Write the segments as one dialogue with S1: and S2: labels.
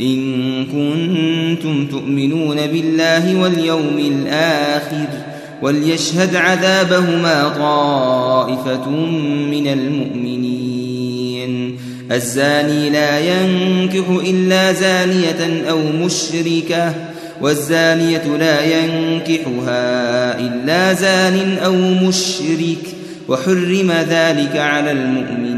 S1: إن كنتم تؤمنون بالله واليوم الآخر وليشهد عذابهما طائفة من المؤمنين. الزاني لا ينكح إلا زانية أو مشركة والزانية لا ينكحها إلا زان أو مشرك وحرم ذلك على المؤمنين.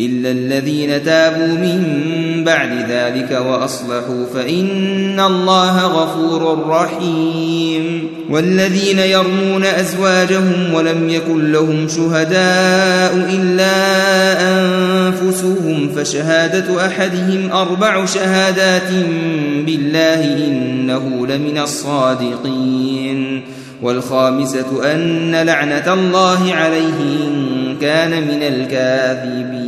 S1: إلا الذين تابوا من بعد ذلك وأصلحوا فإن الله غفور رحيم والذين يرمون أزواجهم ولم يكن لهم شهداء إلا أنفسهم فشهادة أحدهم أربع شهادات بالله إنه لمن الصادقين والخامسة أن لعنة الله عليه إن كان من الكاذبين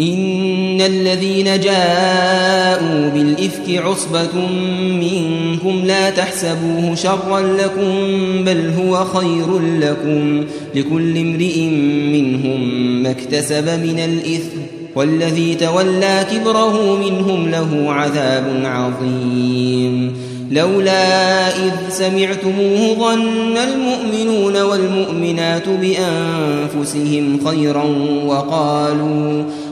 S1: إن الذين جاءوا بالإفك عصبة منكم لا تحسبوه شرا لكم بل هو خير لكم. لكل امرئ منهم ما اكتسب من الإثم والذي تولى كبره منهم له عذاب عظيم. لولا إذ سمعتموه ظن المؤمنون والمؤمنات بأنفسهم خيرا وقالوا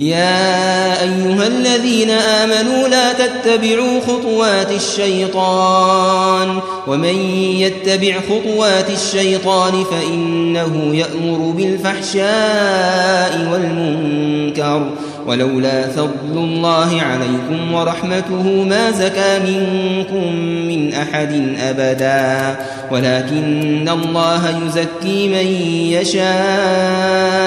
S1: يا أيها الذين آمنوا لا تتبعوا خطوات الشيطان ومن يتبع خطوات الشيطان فإنه يأمر بالفحشاء والمنكر ولولا فضل الله عليكم ورحمته ما زكى منكم من أحد أبدا ولكن الله يزكي من يشاء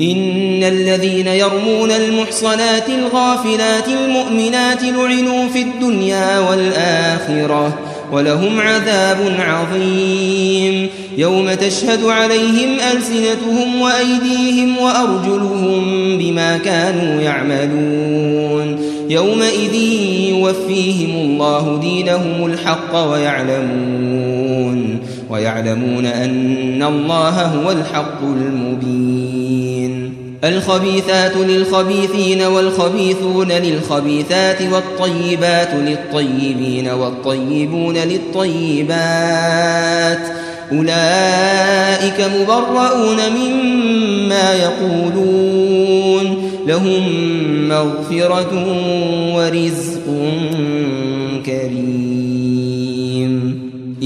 S1: إن الذين يرمون المحصنات الغافلات المؤمنات لعنوا في الدنيا والآخرة ولهم عذاب عظيم. يوم تشهد عليهم ألسنتهم وأيديهم وأرجلهم بما كانوا يعملون. يومئذ يوفيهم الله دينهم الحق ويعلمون ويعلمون أن الله هو الحق المبين. الخبيثات للخبيثين والخبيثون للخبيثات والطيبات للطيبين والطيبون للطيبات. أولئك مبرؤون مما يقولون. لهم مغفرة ورزق كريم.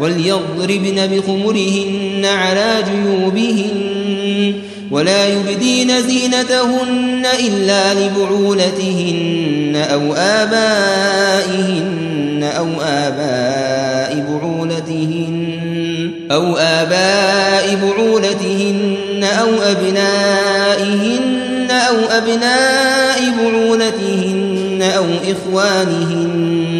S1: وليضربن بخمرهن على جيوبهن ولا يبدين زينتهن إلا لبعولتهن أو آبائهن أو آباء بعولتهن أو آباء بعولتهن أو أبنائهن أو أبناء بعولتهن أو إخوانهن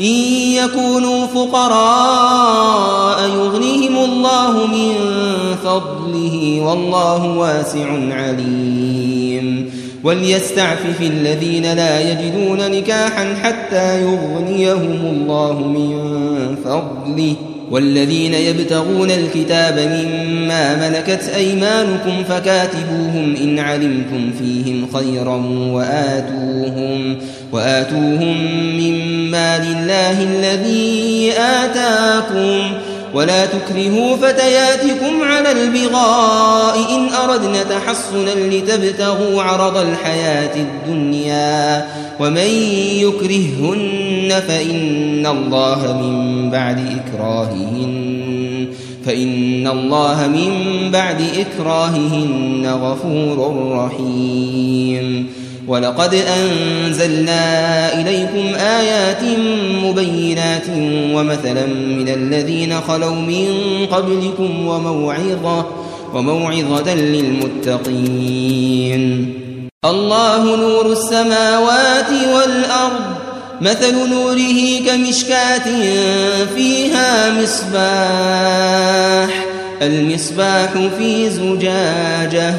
S1: إن يكونوا فقراء يغنيهم الله من فضله والله واسع عليم. وليستعفف الذين لا يجدون نكاحا حتى يغنيهم الله من فضله. والذين يبتغون الكتاب مما ملكت أيمانكم فكاتبوهم إن علمتم فيهم خيرا وآتوهم, وآتوهم مما لله الذي آتاكم ولا تكرهوا فتياتكم على البغاء إن أردنا تحصنا لتبتغوا عرض الحياة الدنيا ومن يكرههن فإن الله من بعد إكراههن فإن الله من بعد إكراههن غفور رحيم. ولقد أنزلنا إليكم آيات مبينات ومثلا من الذين خلوا من قبلكم وموعظة وموعظة للمتقين. الله نور السماوات والأرض مثل نوره كمشكاة فيها مصباح المصباح في زجاجة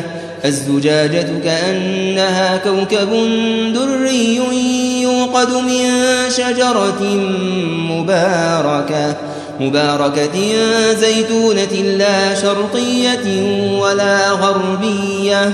S1: الزجاجة كأنها كوكب دري يوقد من شجرة مباركة مباركة زيتونة لا شرقية ولا غربية.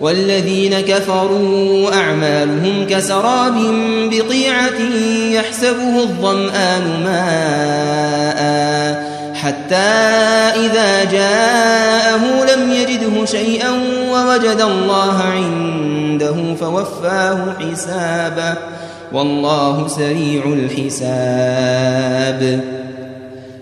S1: والذين كفروا أعمالهم كسراب بقيعة يحسبه الظمآن ماء حتى إذا جاءه لم يجده شيئا ووجد الله عنده فوفاه حسابه. والله سريع الحساب.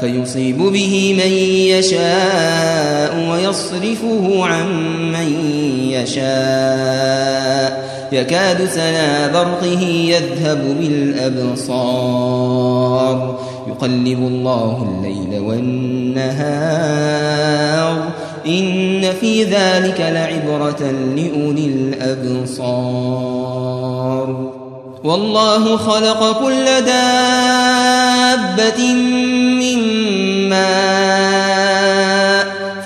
S1: فيصيب به من يشاء ويصرفه عن من يشاء. يكاد سنا برقه يذهب بالأبصار. يقلب الله الليل والنهار. إن في ذلك لعبرة لأولي الأبصار. والله خلق كل دابة من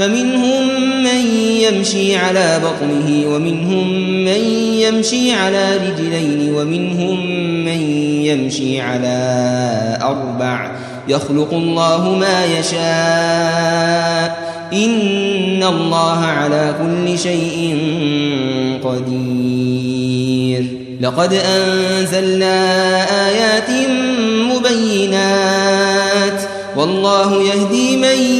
S1: فمنهم من يمشي على بطنه ومنهم من يمشي على رجلين ومنهم من يمشي على أربع. يخلق الله ما يشاء. إن الله على كل شيء قدير. لقد أنزلنا آيات مبينات. والله يهدي من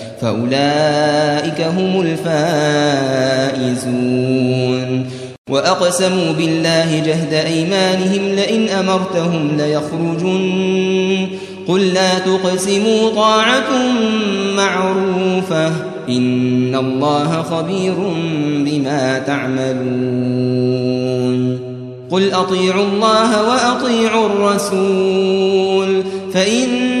S1: فأولئك هم الفائزون. وأقسموا بالله جهد أيمانهم لئن أمرتهم ليخرجن. قل لا تقسموا طاعة معروفة. إن الله خبير بما تعملون. قل أطيعوا الله وأطيعوا الرسول. فإن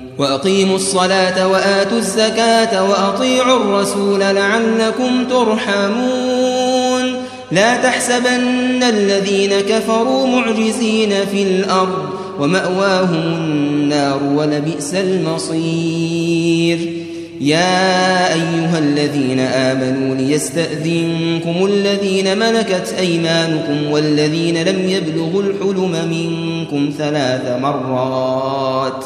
S1: وأقيموا الصلاة وآتوا الزكاة وأطيعوا الرسول لعلكم ترحمون. لا تحسبن الذين كفروا معجزين في الأرض ومأواهم النار ولبئس المصير. يا أيها الذين آمنوا ليستأذنكم الذين ملكت أيمانكم والذين لم يبلغوا الحلم منكم ثلاث مرات.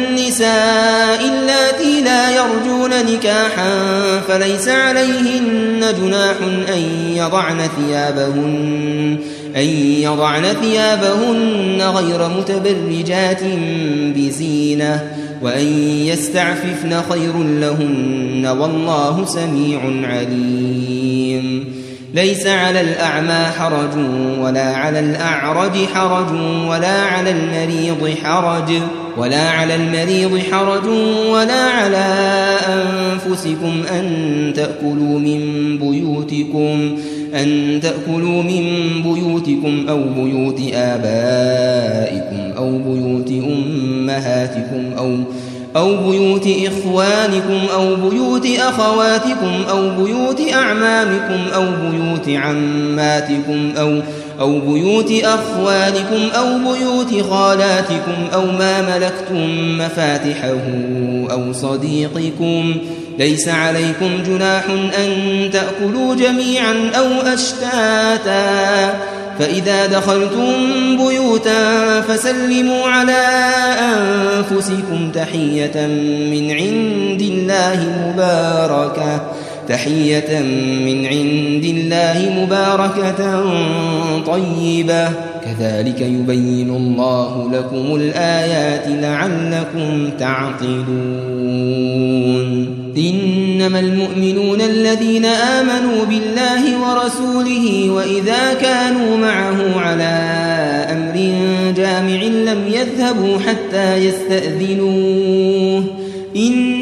S1: النساء اللاتي لا يرجون نكاحا فليس عليهن جناح أن يضعن ثيابهن أن يضعن ثيابهن غير متبرجات بزينة وأن يستعففن خير لهن والله سميع عليم. ليس على الأعمى حرج ولا على الأعرج حرج ولا على المريض حرج. ولا على المريض حرج ولا على أنفسكم أن تأكلوا من بيوتكم أن تأكلوا من بيوتكم أو بيوت آبائكم أو بيوت أمهاتكم أو أو بيوت إخوانكم أو بيوت أخواتكم أو بيوت أعمامكم أو بيوت عماتكم أو أو بيوت أخوالكم أو بيوت خالاتكم أو ما ملكتم مفاتحه أو صديقكم ليس عليكم جناح أن تأكلوا جميعا أو أشتاتا فإذا دخلتم بيوتا فسلموا على أنفسكم تحية من عند الله مباركة تحية من عند الله مباركة طيبة. كذلك يبين الله لكم الآيات لعلكم تعقلون. إنما المؤمنون الذين آمنوا بالله ورسوله وإذا كانوا معه على أمر جامع لم يذهبوا حتى يستأذنوه.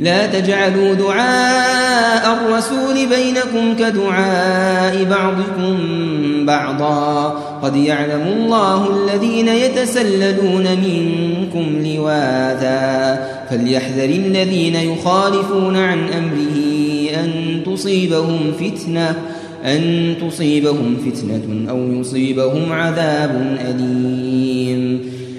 S1: لا تجعلوا دعاء الرسول بينكم كدعاء بعضكم بعضا. قد يعلم الله الذين يتسللون منكم لواذا. فليحذر الذين يخالفون عن أمره أن تصيبهم فتنة أن تصيبهم فتنة أو يصيبهم عذاب أليم.